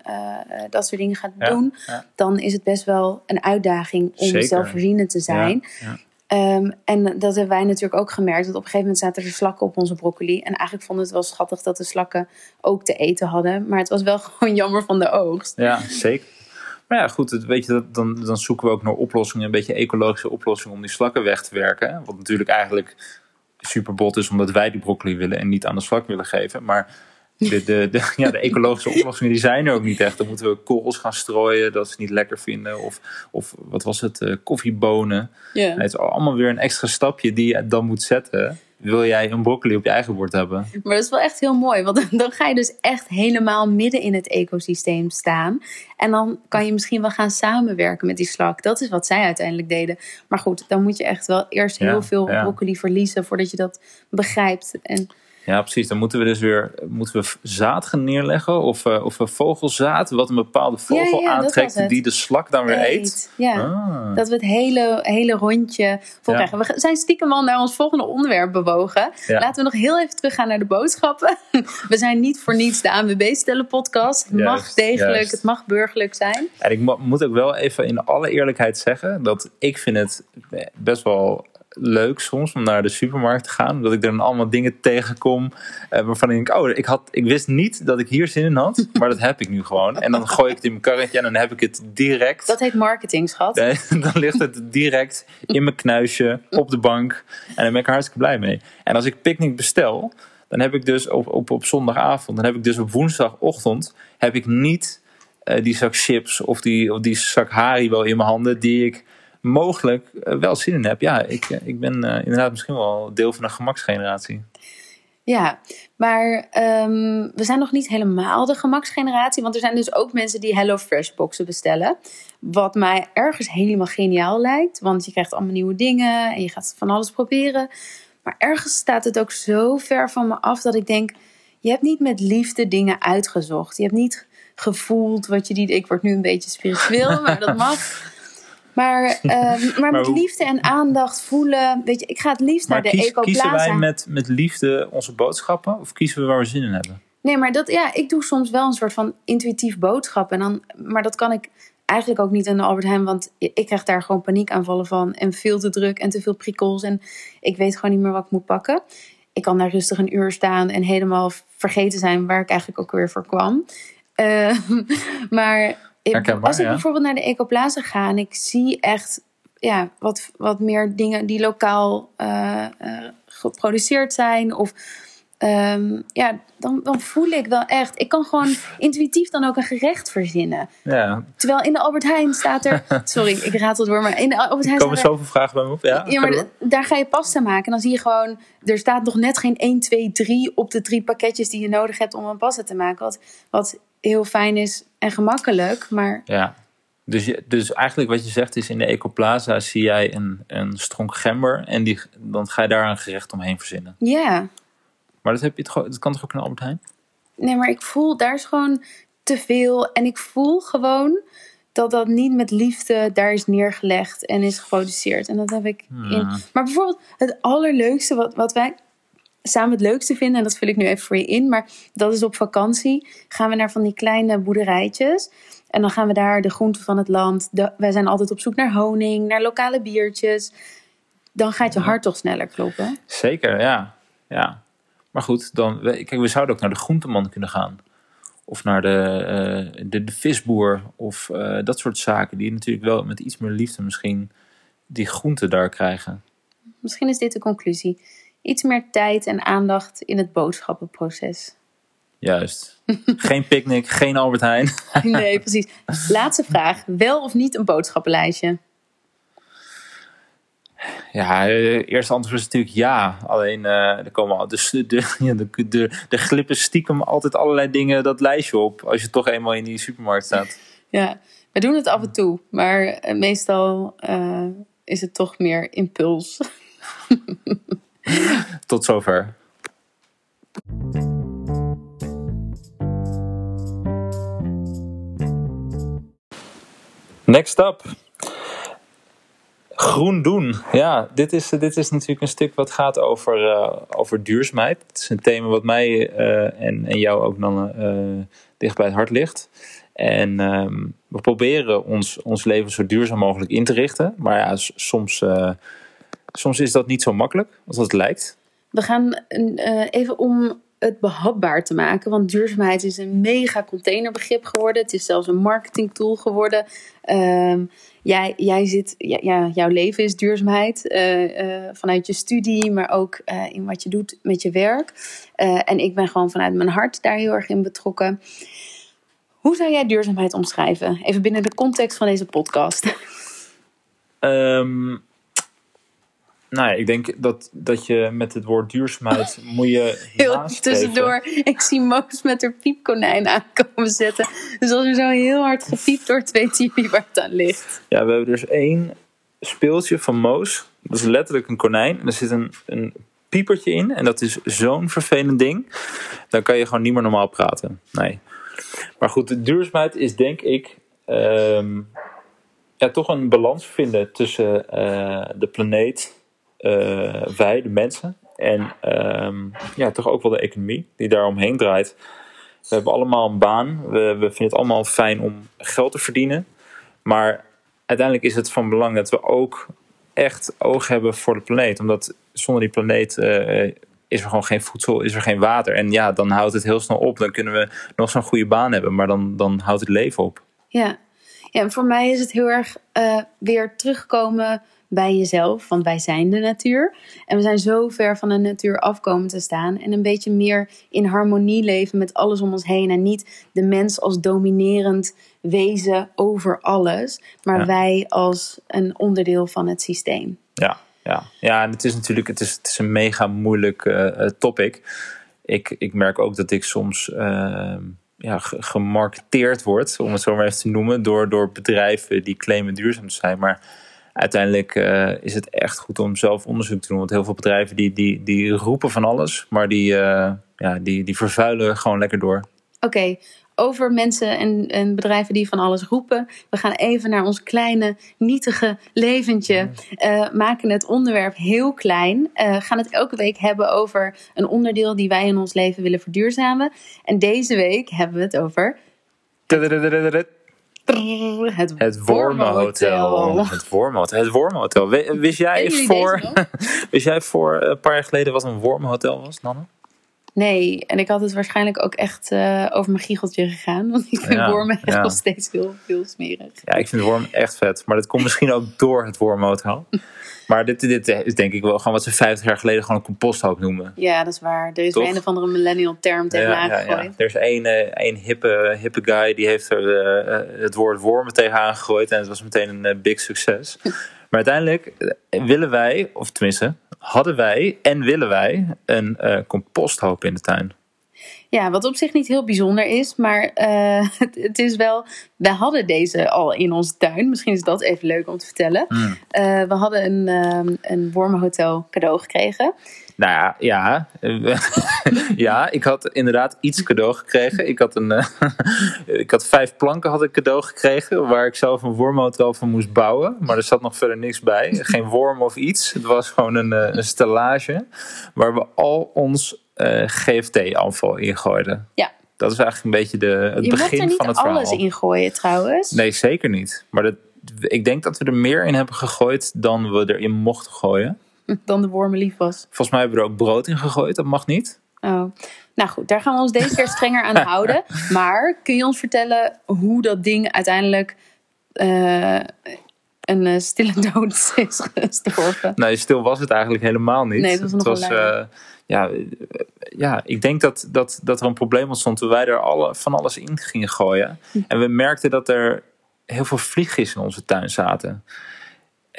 dat soort dingen gaat Ja, doen, ja. dan is het best wel een uitdaging om Zeker. zelfvoorzienend te zijn. Ja, Ehm, en dat hebben wij natuurlijk ook gemerkt. Dat op een gegeven moment zaten er slakken op onze broccoli. En eigenlijk vonden we het wel schattig dat de slakken ook te eten hadden. Maar het was wel gewoon jammer van de oogst. Ja, zeker. Maar ja, goed, weet je, dan, dan zoeken we ook naar oplossingen, een beetje ecologische oplossingen om die slakken weg te werken. Wat natuurlijk eigenlijk super bot is omdat wij die broccoli willen en niet aan de slak willen geven. Maar de, de, de, ja, de ecologische oplossingen die zijn er ook niet echt. Dan moeten we korrels gaan strooien dat ze niet lekker vinden. Of, of wat was het, uh, koffiebonen. Het is allemaal weer een extra stapje die je dan moet zetten. Wil jij een broccoli op je eigen bord hebben? Maar dat is wel echt heel mooi. Want dan ga je dus echt helemaal midden in het ecosysteem staan. En dan kan je misschien wel gaan samenwerken met die slak. Dat is wat zij uiteindelijk deden. Maar goed, dan moet je echt wel eerst heel Ja, veel ja. broccoli verliezen voordat je dat begrijpt. En Ja, precies. Dan moeten we dus weer moeten we zaad gaan neerleggen. Of, eh, of een vogelzaad, wat een bepaalde vogel Ja, ja, dat aantrekt. Die de slak dan weer eet. eet. Ja. Ah. Dat we het hele, hele rondje vol krijgen. We zijn stiekem al naar ons volgende onderwerp bewogen. Laten we nog heel even teruggaan naar de boodschappen. We zijn niet voor niets de ANWB stellen podcast. Het mag degelijk, juist. het mag burgerlijk zijn. En ik mo- moet ook wel even in alle eerlijkheid zeggen dat ik vind het best wel leuk soms om naar de supermarkt te gaan. Omdat ik er dan allemaal dingen tegenkom eh, waarvan ik denk, oh, ik, had, ik wist niet dat ik hier zin in had. Maar dat heb ik nu gewoon. En dan gooi ik het in mijn karretje en dan heb ik het direct. Dat heet marketing, schat. Dan ligt het direct in mijn knuisje op de bank. En dan ben ik er hartstikke blij mee. En als ik picknick bestel, dan heb ik dus op, op, op zondagavond, dan heb ik dus op woensdagochtend, heb ik niet eh, die zak chips of die, of die zak Haribo in mijn handen, die ik mogelijk eh, wel zin in heb. Ja, ik, eh, ik ben eh, inderdaad misschien wel deel van een gemaksgeneratie. Ja, maar ehm, we zijn nog niet helemaal de gemaksgeneratie. Want er zijn dus ook mensen die HelloFresh boxen bestellen. Wat mij ergens helemaal geniaal lijkt. Want je krijgt allemaal nieuwe dingen en je gaat van alles proberen. Maar ergens staat het ook zo ver van me af dat ik denk... Je hebt niet met liefde dingen uitgezocht. Je hebt niet gevoeld wat je niet... Ik word nu een beetje spiritueel, maar dat mag. Maar, ehm, maar met hoe- liefde en aandacht voelen... Weet je, ik ga het liefst Maar naar de kies- Ecoplaza. kiezen wij met, met liefde onze boodschappen of kiezen we waar we zin in hebben? Nee, maar dat, ja, ik doe soms wel een soort van intuïtief boodschap. En dan, maar dat kan ik eigenlijk ook niet in de Albert Heijn. Want ik krijg daar gewoon paniekaanvallen van. En veel te druk en te veel prikkels. En ik weet gewoon niet meer wat ik moet pakken. Ik kan daar rustig een uur staan en helemaal vergeten zijn waar ik eigenlijk ook weer voor kwam. Eh, maar ik- als ik ja. bijvoorbeeld naar de Ecoplaza ga en ik zie echt ja, wat, wat meer dingen die lokaal eh, eh, geproduceerd zijn. Of Ehm, ja, dan, dan voel ik wel echt. Ik kan gewoon intuïtief dan ook een gerecht verzinnen. Ja, Terwijl in de Albert Heijn staat er. Sorry, ik ratel door, maar in de Albert er Heijn komen staat er. zoveel vragen bij me op. Ja, Ja, maar daar ga je pasta maken. En dan zie je gewoon. Er staat nog net geen 1, 2, 3 op de drie pakketjes die je nodig hebt om een pasta te maken. Wat, wat heel fijn is en gemakkelijk. Maar Ja. Dus, je, dus eigenlijk wat je zegt is in de Ecoplaza zie jij een, een stronk gember en die, dan ga je daar een gerecht omheen verzinnen. ja, Maar dat, heb je toch, dat kan toch ook in Albert Heijn? nee, maar ik voel daar is gewoon te veel. En ik voel gewoon dat dat niet met liefde daar is neergelegd en is geproduceerd. En dat heb ik in. Maar bijvoorbeeld het allerleukste wat, wat wij samen het leukste vinden, en dat vul ik nu even voor je in, maar dat is op vakantie. Gaan we naar van die kleine boerderijtjes. En dan gaan we daar de groenten van het land. De, wij zijn altijd op zoek naar honing, naar lokale biertjes. Dan gaat je hart toch sneller kloppen. Zeker, ja. ja. Maar goed, dan, we- kijk, we zouden ook naar de groenteman kunnen gaan. Of naar de, eh, de, de visboer. Of eh, dat soort zaken. Die natuurlijk wel met iets meer liefde misschien die groenten daar krijgen. Misschien is dit de conclusie. Iets meer tijd en aandacht in het boodschappenproces. Juist. geen picknick, geen Albert Heijn. Nee, precies. Laatste vraag. Wel of niet een boodschappenlijstje? Ja, eh, eerste antwoord is natuurlijk ja. Alleen eh, er komen al, dus de, de, de, de, glippen stiekem altijd allerlei dingen dat lijstje op. Als je toch eenmaal in die supermarkt staat. Ja, we doen het af en toe. Maar eh, meestal is het toch meer impuls. Tot zover. Next up. Groen doen. Ja, dit is, dit is natuurlijk een stuk wat gaat over, eh, over duurzaamheid. Het is een thema wat mij eh, en, en jou ook dan eh, dicht bij het hart ligt. En ehm, we proberen ons, ons leven zo duurzaam mogelijk in te richten. Maar ja, soms soms is dat niet zo makkelijk als het lijkt. We gaan uh, even om het behapbaar te maken. Want duurzaamheid is een mega containerbegrip geworden. Het is zelfs een marketingtool geworden. Uh, jij, jij zit, ja, jouw leven is duurzaamheid. Uh, uh, vanuit je studie, maar ook in wat je doet met je werk. en ik ben gewoon vanuit mijn hart daar heel erg in betrokken. Hoe zou jij duurzaamheid omschrijven? Even binnen de context van deze podcast. Um, nou ja, ik denk dat, dat je met het woord duurzaamheid moet je. Heel tussendoor. Ik zie Moos met haar piepkonijn aankomen zetten. Dus als er zo heel hard gepiept wordt, weet je waar het aan ligt. Ja, we hebben dus één speeltje van Moos. Dat is letterlijk een konijn. En er zit een, een piepertje in. En dat is zo'n vervelend ding. Dan kan je gewoon niet meer normaal praten. Nee. Maar goed, de duurzaamheid is denk ik. Um, ja, toch een balans vinden tussen uh, de planeet wij, de mensen, en um, ja, toch ook wel de economie die daaromheen draait. We hebben allemaal een baan. We, we vinden het allemaal fijn om geld te verdienen. Maar uiteindelijk is het van belang dat we ook echt oog hebben voor de planeet. Omdat zonder die planeet uh, is er gewoon geen voedsel, is er geen water. En ja, dan houdt het heel snel op. Dan kunnen we nog zo'n goede baan hebben, maar dan, dan houdt het leven op. Ja. ja, en voor mij is het heel erg uh, weer terugkomen bij jezelf, want wij zijn de natuur. En we zijn zo ver van de natuur afkomen te staan en een beetje meer in harmonie leven met alles om ons heen en niet de mens als dominerend wezen over alles, maar wij als een onderdeel van het systeem. Ja, ja. ja en het is natuurlijk het is, het is een mega moeilijk uh, topic. Ik, ik merk ook dat ik soms uh, ja, gemarketeerd word, om het zo maar even te noemen, door, door bedrijven die claimen duurzaam te zijn. Maar uiteindelijk uh, is het echt goed om zelf onderzoek te doen. Want heel veel bedrijven die, die, die roepen van alles, maar die, uh, ja, die, die vervuilen gewoon lekker door. Oké, okay. over mensen en, en bedrijven die van alles roepen. We gaan even naar ons kleine, nietige leventje. Uh, maken het onderwerp heel klein. gaan het elke week hebben over een onderdeel die wij in ons leven willen verduurzamen. En deze week hebben we het over. Het, het Wormenhotel. Het Wormenhotel. Het Wormenhotel. Wist jij voor, wist jij voor een paar jaar geleden wat een Wormenhotel was, Nanne? Nee, en ik had het waarschijnlijk ook echt uh, over mijn giecheltje gegaan. Want ik vind ja, wormen echt ja. nog steeds heel, heel smerig. Ja, ik vind wormen echt vet. Maar dat komt misschien ook door het Wormenhotel. Maar dit, dit is denk ik wel gewoon wat ze 50 jaar geleden gewoon een composthoop noemen. Ja, dat is waar. Er is Toch? een of andere millennial term tegenaan ja, gegooid. Er is één, één hippe, hippe guy die heeft er uh, het woord wormen tegenaan gegooid. En het was meteen een uh, big succes. maar uiteindelijk willen wij, of tenminste hadden wij en willen wij een uh, composthoop in de tuin. Ja, wat op zich niet heel bijzonder is, maar uh, het, het, is wel. We hadden deze al in onze tuin. Misschien is dat even leuk om te vertellen. Mm. Uh, we hadden een, um, een wormenhotel cadeau gekregen. Nou ja, ja. ja, ik had inderdaad iets cadeau gekregen. Ik had, een, uh, ik had vijf planken had ik cadeau gekregen, waar ik zelf een wormhotel van moest bouwen. Maar er zat nog verder niks bij. Geen worm of iets. Het was gewoon een, een stellage waar we al ons uh, GFT-afval ingooiden. Ja. Dat is eigenlijk een beetje de, het Je begin van het verhaal. Je er niet alles ingooien trouwens. Nee, zeker niet. Maar dat, ik denk dat we er meer in hebben gegooid dan we erin mochten gooien. Dan de wormen lief was. Volgens mij hebben we er ook brood in gegooid. Dat mag niet. Oh. Nou goed, daar gaan we ons deze keer strenger aan houden. Maar kun je ons vertellen hoe dat ding uiteindelijk uh, een uh, stille dood is gestorven? Nee, stil was het eigenlijk helemaal niet. Nee, het was, het was uh, ja, ja, ik denk dat, dat, dat er een probleem ontstond toen wij er alle, van alles in gingen gooien. Hm. En we merkten dat er heel veel vliegjes in onze tuin zaten.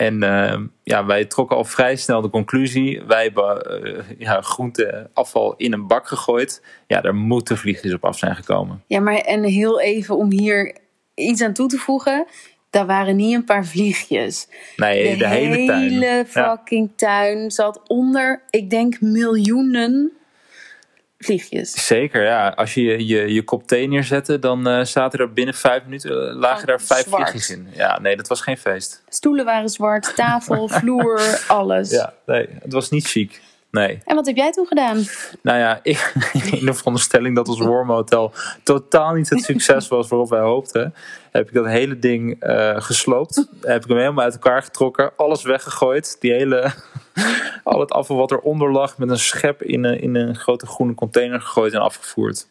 En uh, ja, wij trokken al vrij snel de conclusie: wij hebben uh, ja, groenteafval in een bak gegooid. Ja, daar moeten vliegjes op af zijn gekomen. Ja, maar en heel even om hier iets aan toe te voegen. Daar waren niet een paar vliegjes. Nee, de, de hele tuin. De hele fucking ja. tuin zat onder, ik denk, miljoenen vliegjes. Zeker, ja. Als je je, je kop thee neerzette, dan uh, zaten er binnen vijf minuten uh, lagen oh, daar vijf zwart. vliegjes in. Ja, nee, dat was geen feest. Stoelen waren zwart, tafel, vloer, alles. Ja, nee, het was niet chic. Nee. En wat heb jij toen gedaan? Nou ja, ik, in de veronderstelling dat ons wormhotel totaal niet het succes was waarop wij hoopten, heb ik dat hele ding uh, gesloopt. heb ik hem helemaal uit elkaar getrokken, alles weggegooid. Die hele al het afval wat eronder lag met een schep in een, in een grote groene container gegooid en afgevoerd.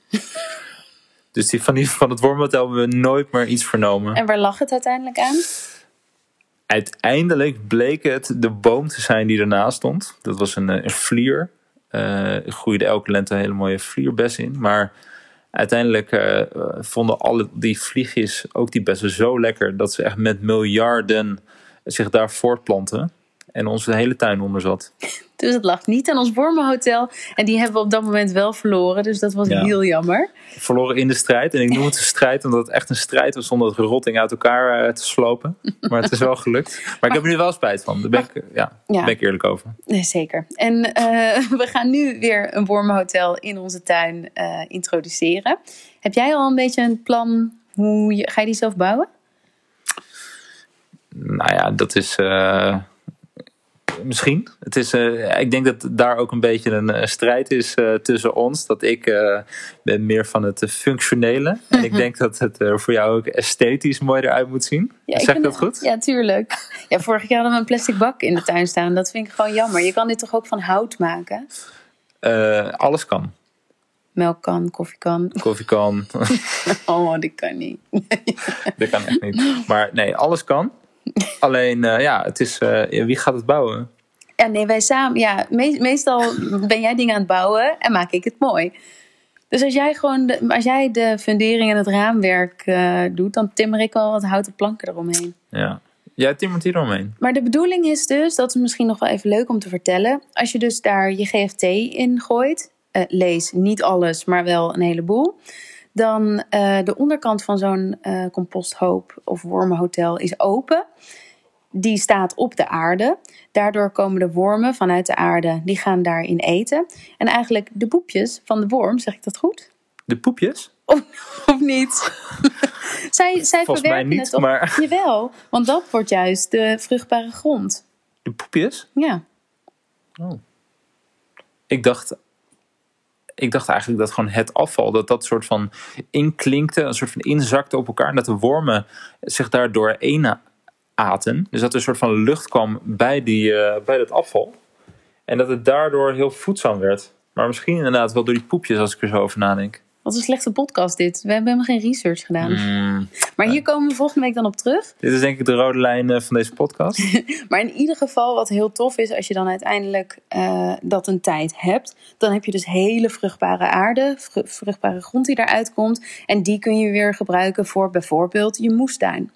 dus die, van, die, van het wormhotel hebben we nooit meer iets vernomen. En waar lag het uiteindelijk aan? Uiteindelijk bleek het de boom te zijn die ernaast stond. Dat was een, eh, een vlier. Uh, groeide elke lente een hele mooie vlierbes in. Maar uiteindelijk uh, vonden alle die vliegjes ook die bessen zo lekker... dat ze echt met miljarden zich daar voortplanten. En onze hele tuin onder zat. Dus het lag niet aan ons wormenhotel. En die hebben we op dat moment wel verloren. Dus dat was ja. heel jammer. Verloren in de strijd. En ik noem het een strijd omdat het echt een strijd was om dat gerotting uit elkaar uh, te slopen. Maar het is wel gelukt. Maar, maar ik heb er nu wel spijt van. Daar ben, ik, ja, ja. ben ik eerlijk over. Nee, zeker. En uh, we gaan nu weer een wormenhotel in onze tuin uh, introduceren. Heb jij al een beetje een plan? Hoe je, ga je die zelf bouwen? Nou ja, dat is misschien. Het is, uh, ik denk dat daar ook een beetje een strijd is uh, tussen ons. Dat ik ben meer van het functionele. En ik denk dat het voor jou ook esthetisch mooi eruit moet zien. Ja, zeg ik dat goed? Ja, tuurlijk. Ja, vorig jaar hadden we een plastic bak in de tuin staan. Dat vind ik gewoon jammer. Je kan dit toch ook van hout maken? alles kan. Melkkan, koffiekan. Koffiekan. oh, dit kan niet. dit kan echt niet. Maar nee, alles kan. Alleen, uh, ja, het is, uh, wie gaat het bouwen? Ja, nee, wij samen. Ja, me meestal ben jij dingen aan het bouwen en maak ik het mooi. Dus als jij gewoon, de, als jij de fundering en het raamwerk uh, doet, dan timmer ik al wat houten planken eromheen. Ja, jij timmert hier omheen. Maar de bedoeling is dus, dat is misschien nog wel even leuk om te vertellen. Als je dus daar je GFT in gooit, lees niet alles, maar wel een heleboel dan uh, de onderkant van zo'n uh, composthoop of wormenhotel is open. Die staat op de aarde. Daardoor komen de wormen vanuit de aarde, die gaan daarin eten. En eigenlijk de poepjes van de worm, zeg ik dat goed? De poepjes? Of, of niet? zij zij Volgens mij niet, het op, maar... Jawel, want dat wordt juist de vruchtbare grond. De poepjes? Ja. Oh. Ik dacht ik dacht eigenlijk dat gewoon het afval, dat dat soort van inklinkte, een soort van inzakte op elkaar. En dat de wormen zich daardoor één aten. Dus dat er een soort van lucht kwam bij, die, uh, bij dat afval. En dat het daardoor heel voedzaam werd. Maar misschien inderdaad wel door die poepjes als ik er zo over nadenk. Wat een slechte podcast dit. We hebben helemaal geen research gedaan. Mm, maar hier komen we volgende week dan op terug. Dit is denk ik de rode lijn eh, van deze podcast. maar in ieder geval wat heel tof is, als je dan uiteindelijk uh, dat een tijd hebt, dan heb je dus hele vruchtbare aarde, vr vruchtbare grond die daaruit komt. En die kun je weer gebruiken voor bijvoorbeeld je moestuin.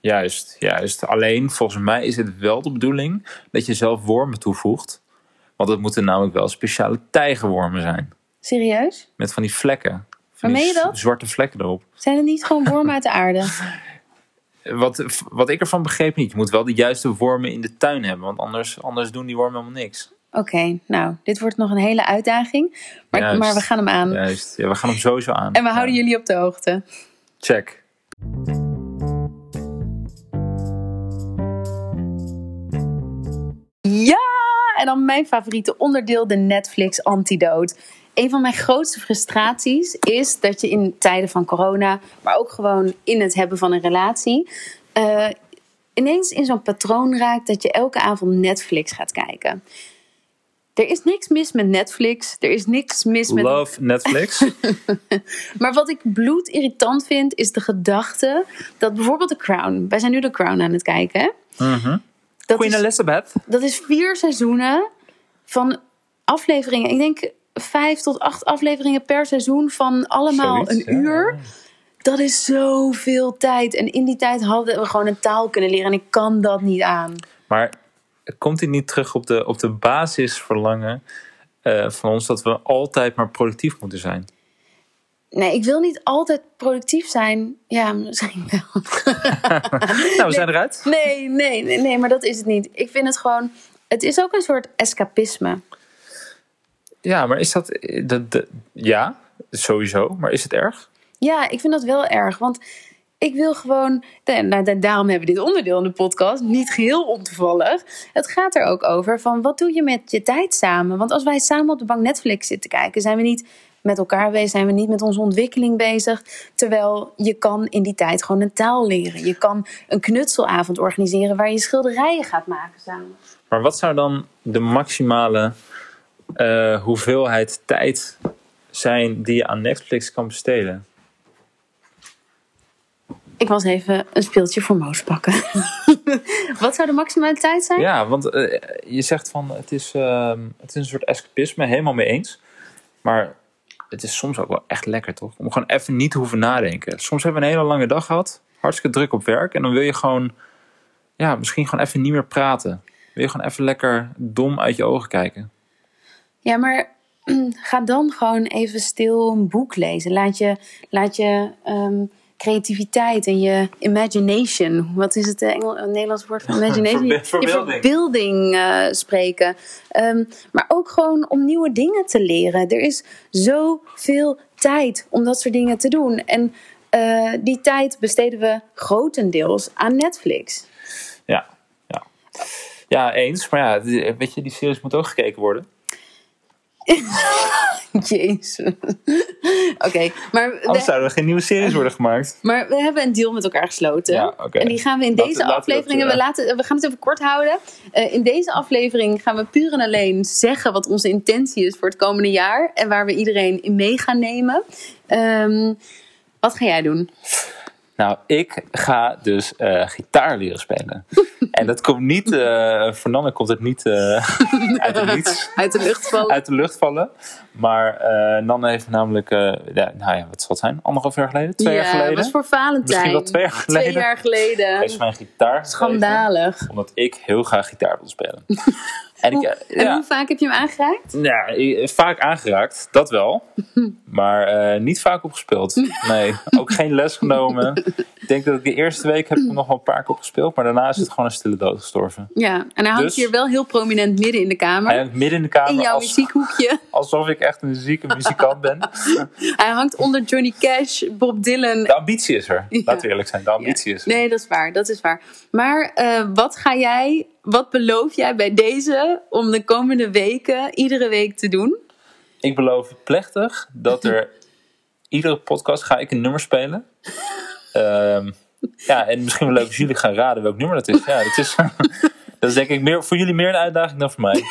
Juist, juist. Alleen volgens mij is het wel de bedoeling dat je zelf wormen toevoegt. Want het moeten namelijk wel speciale tijgerwormen zijn. Serieus? Met van die vlekken. Van je dat? Zwarte vlekken erop. Zijn het niet gewoon wormen uit de aarde? Wat, wat ik ervan begreep niet. Je moet wel de juiste wormen in de tuin hebben. Want anders, anders doen die wormen helemaal niks. Oké, okay, nou, dit wordt nog een hele uitdaging. Maar, Juist. maar we gaan hem aan. Juist, ja, we gaan hem sowieso aan. En we houden ja. jullie op de hoogte. Check. Ja, en dan mijn favoriete onderdeel, de Netflix Antidote. Een van mijn grootste frustraties is dat je in tijden van corona, maar ook gewoon in het hebben van een relatie, uh, ineens in zo'n patroon raakt dat je elke avond Netflix gaat kijken. Er is niks mis met Netflix. Er is niks mis met. Love Netflix. maar wat ik bloedirritant vind, is de gedachte dat bijvoorbeeld The Crown. Wij zijn nu The Crown aan het kijken. Mm -hmm. Queen is, Elizabeth. Dat is vier seizoenen van afleveringen. Ik denk vijf tot acht afleveringen per seizoen van allemaal Zoiets, een uur. Ja. Dat is zoveel tijd. En in die tijd hadden we gewoon een taal kunnen leren. En ik kan dat niet aan. Maar komt hij niet terug op de, op de basisverlangen uh, van ons dat we altijd maar productief moeten zijn? Nee, ik wil niet altijd productief zijn. Ja, misschien wel. nou, we zijn eruit. Nee, nee, nee, nee, maar dat is het niet. Ik vind het gewoon. Het is ook een soort escapisme. Ja, maar is dat. De, de, ja, sowieso. Maar is het erg? Ja, ik vind dat wel erg. Want ik wil gewoon. Nou, daarom hebben we dit onderdeel in de podcast. Niet geheel ontoevallig. Het gaat er ook over van wat doe je met je tijd samen? Want als wij samen op de bank Netflix zitten kijken, zijn we niet met elkaar bezig, zijn we niet met onze ontwikkeling bezig. Terwijl je kan in die tijd gewoon een taal leren. Je kan een knutselavond organiseren waar je schilderijen gaat maken samen. Maar wat zou dan de maximale eh, hoeveelheid tijd zijn die je aan Netflix kan besteden? Ik was even een speeltje voor Moos pakken. Wat zou de maximale tijd zijn? Ja, want eh, je zegt van het is, ehm, het is een soort escapisme, helemaal mee eens. Maar het is soms ook wel echt lekker, toch? Om gewoon even niet te hoeven nadenken. Soms hebben we een hele lange dag gehad, hartstikke druk op werk. En dan wil je gewoon, ja, misschien gewoon even niet meer praten. Wil je gewoon even lekker dom uit je ogen kijken. Ja, maar ga dan gewoon even stil een boek lezen. Laat je, laat je ehm, creativiteit en je imagination, wat is het eh, Engel, een Nederlands woord voor imagination? Je verbeelding. eh, spreken. Ehm, maar ook gewoon om nieuwe dingen te leren. Er is zoveel tijd om dat soort dingen te doen. En eh, die tijd besteden we grotendeels aan Netflix. Ja, ja. Ja, eens. Maar ja, weet je, die series moet ook gekeken worden. Jezus. Oké, maar, Anders we, zouden er geen nieuwe series worden gemaakt. maar we hebben een deal met elkaar gesloten. Ja, oké. En die gaan we in Laten- deze laten we afleveringen. dat, we, eh, laten, we gaan het even kort houden. Eh, in deze aflevering gaan we puur en alleen zeggen wat onze intentie is voor het komende jaar. En waar we iedereen in mee gaan nemen. Ehm, wat ga jij doen? Nou, ik ga dus eh, gitaar leren spelen. en dat komt niet, eh voor Nanne komt het niet eh, uit het niets, Uit de lucht vallen. uit de lucht vallen. Maar Nanne heeft namelijk, ja, nou ja, wat zal het zijn? Anderhalf jaar geleden? Twee jaar Ja, geleden? was voor Valentijn. Misschien wel twee jaar geleden. Twee jaar geleden. Heeft ze mij een gitaar Schandalig. Omdat ik heel graag gitaar wil spelen. en Hoe, eh, en hoe vaak heb je hem aangeraakt? ik- vaak aangeraakt, dat wel. Maar eh, niet vaak opgespeeld. Nee, ook geen les genomen. Ik denk dat ik de eerste week heb ik hem nog wel een paar keer opgespeeld. Maar daarna is het gewoon een stille dood gestorven. Ja, en hij hangt Dus- hier wel heel prominent midden in de kamer. Hij hangt midden in de kamer in jouw als- muziekhoekje. alsof ik echt een zieke muzikant ben. Hij hangt onder Johnny Cash, Bob Dylan. De ambitie is er. Ja. Laten we eerlijk zijn, de ambitie is er. Nee, dat is waar. Dat is waar. Maar wat ga jij, wat beloof jij bij deze om de komende weken iedere week te doen? Ik beloof plechtig dat er iedere podcast ga ik een nummer spelen. Ehm, ja, en misschien wel leuk als jullie gaan raden welk nummer dat is. Ja, dat is, dat is denk ik meer, voor jullie meer een uitdaging dan voor mij.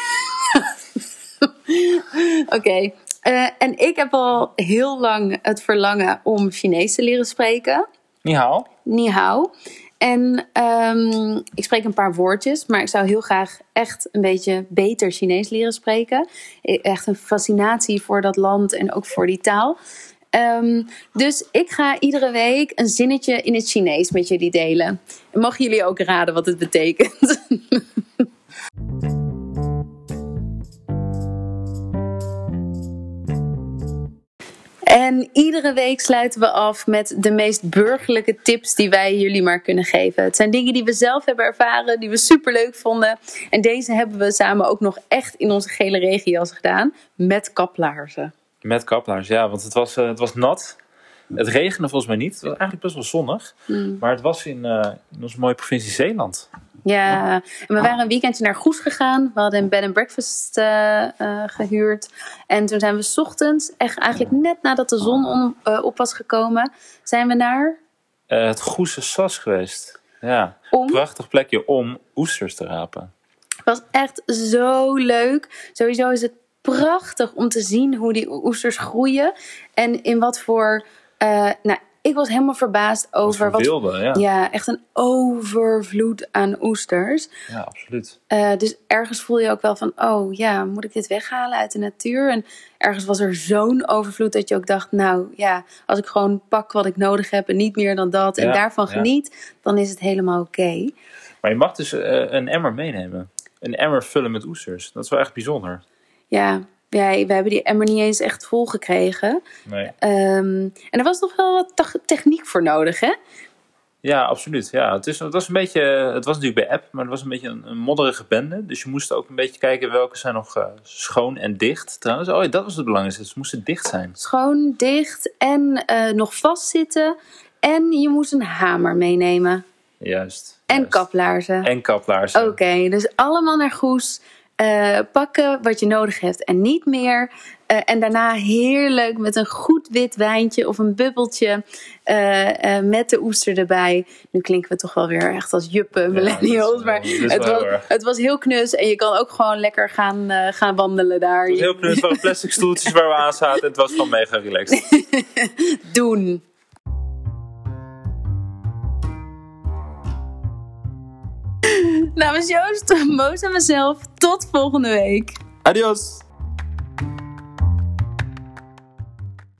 Oké. Eh, en ik heb al heel lang het verlangen om Chinees te leren spreken. Ni hao. En ehm, ik spreek een paar woordjes, maar ik zou heel graag echt een beetje beter Chinees leren spreken. E- Echt een fascinatie voor dat land en ook voor die taal. Ehm, dus ik ga iedere week een zinnetje in het Chinees met jullie delen. En mogen jullie ook raden wat het betekent? En iedere week sluiten we af met de meest burgerlijke tips die wij jullie maar kunnen geven. Het zijn dingen die we zelf hebben ervaren, die we superleuk vonden. En deze hebben we samen ook nog echt in onze gele regenjas gedaan. Met kaplaarzen. Met kaplaars, ja, want het was, eh, het was nat. Het regende volgens mij niet. Het was eigenlijk best wel zonnig. Maar het was in, eh, in onze mooie provincie Zeeland. Ja, en we waren een weekendje naar Goes gegaan. We hadden een bed and breakfast eh, eh, gehuurd. En toen zijn we 's ochtends, echt eigenlijk net nadat de zon om- eh, op was gekomen, zijn we naar het Goese Sas geweest. Ja, Om? prachtig plekje om oesters te rapen. Het was echt zo leuk. Sowieso is het prachtig om te zien hoe die oesters groeien. En in wat voor. nou, ik was helemaal verbaasd over. Wat wilde, ja. ja, echt een overvloed aan oesters. Ja, absoluut. Eh, dus ergens voel je ook wel van: oh ja, moet ik dit weghalen uit de natuur? En ergens was er zo'n overvloed dat je ook dacht: nou ja, als ik gewoon pak wat ik nodig heb en niet meer dan dat en Ja, daarvan geniet, dan is het helemaal oké. Maar je mag dus eh, een emmer meenemen. Een emmer vullen met oesters. Dat is wel echt bijzonder. Ja, ja, we hebben die emmer niet eens echt vol gekregen. Nee. Ehm, en er was nog wel wat techniek voor nodig, hè? Ja, absoluut. Ja, het, is, het was een beetje, het was natuurlijk bij app, maar het was een beetje een, een modderige bende. Dus je moest ook een beetje kijken welke zijn nog eh, schoon en dicht. Trouwens, oh ja, dat was het belangrijkste. Ze moesten dicht zijn. Schoon, dicht en eh, nog vastzitten. En je moest een hamer meenemen. Juist. En juist. kaplaarzen. En kaplaarzen. Oké, dus allemaal naar Goes. Eh, pakken wat je nodig hebt en niet meer. Eh, en daarna heerlijk met een goed wit wijntje of een bubbeltje eh, met de oester erbij. Nu klinken we toch wel weer echt als juppen millennials. maar het was, het was heel knus. En je kan ook gewoon lekker gaan, gaan wandelen daar. Het was heel knus, waren plastic stoeltjes waar we aan zaten. Het was gewoon mega relaxed. Doen. Namens Joost, Moos en mezelf, tot volgende week. Adios!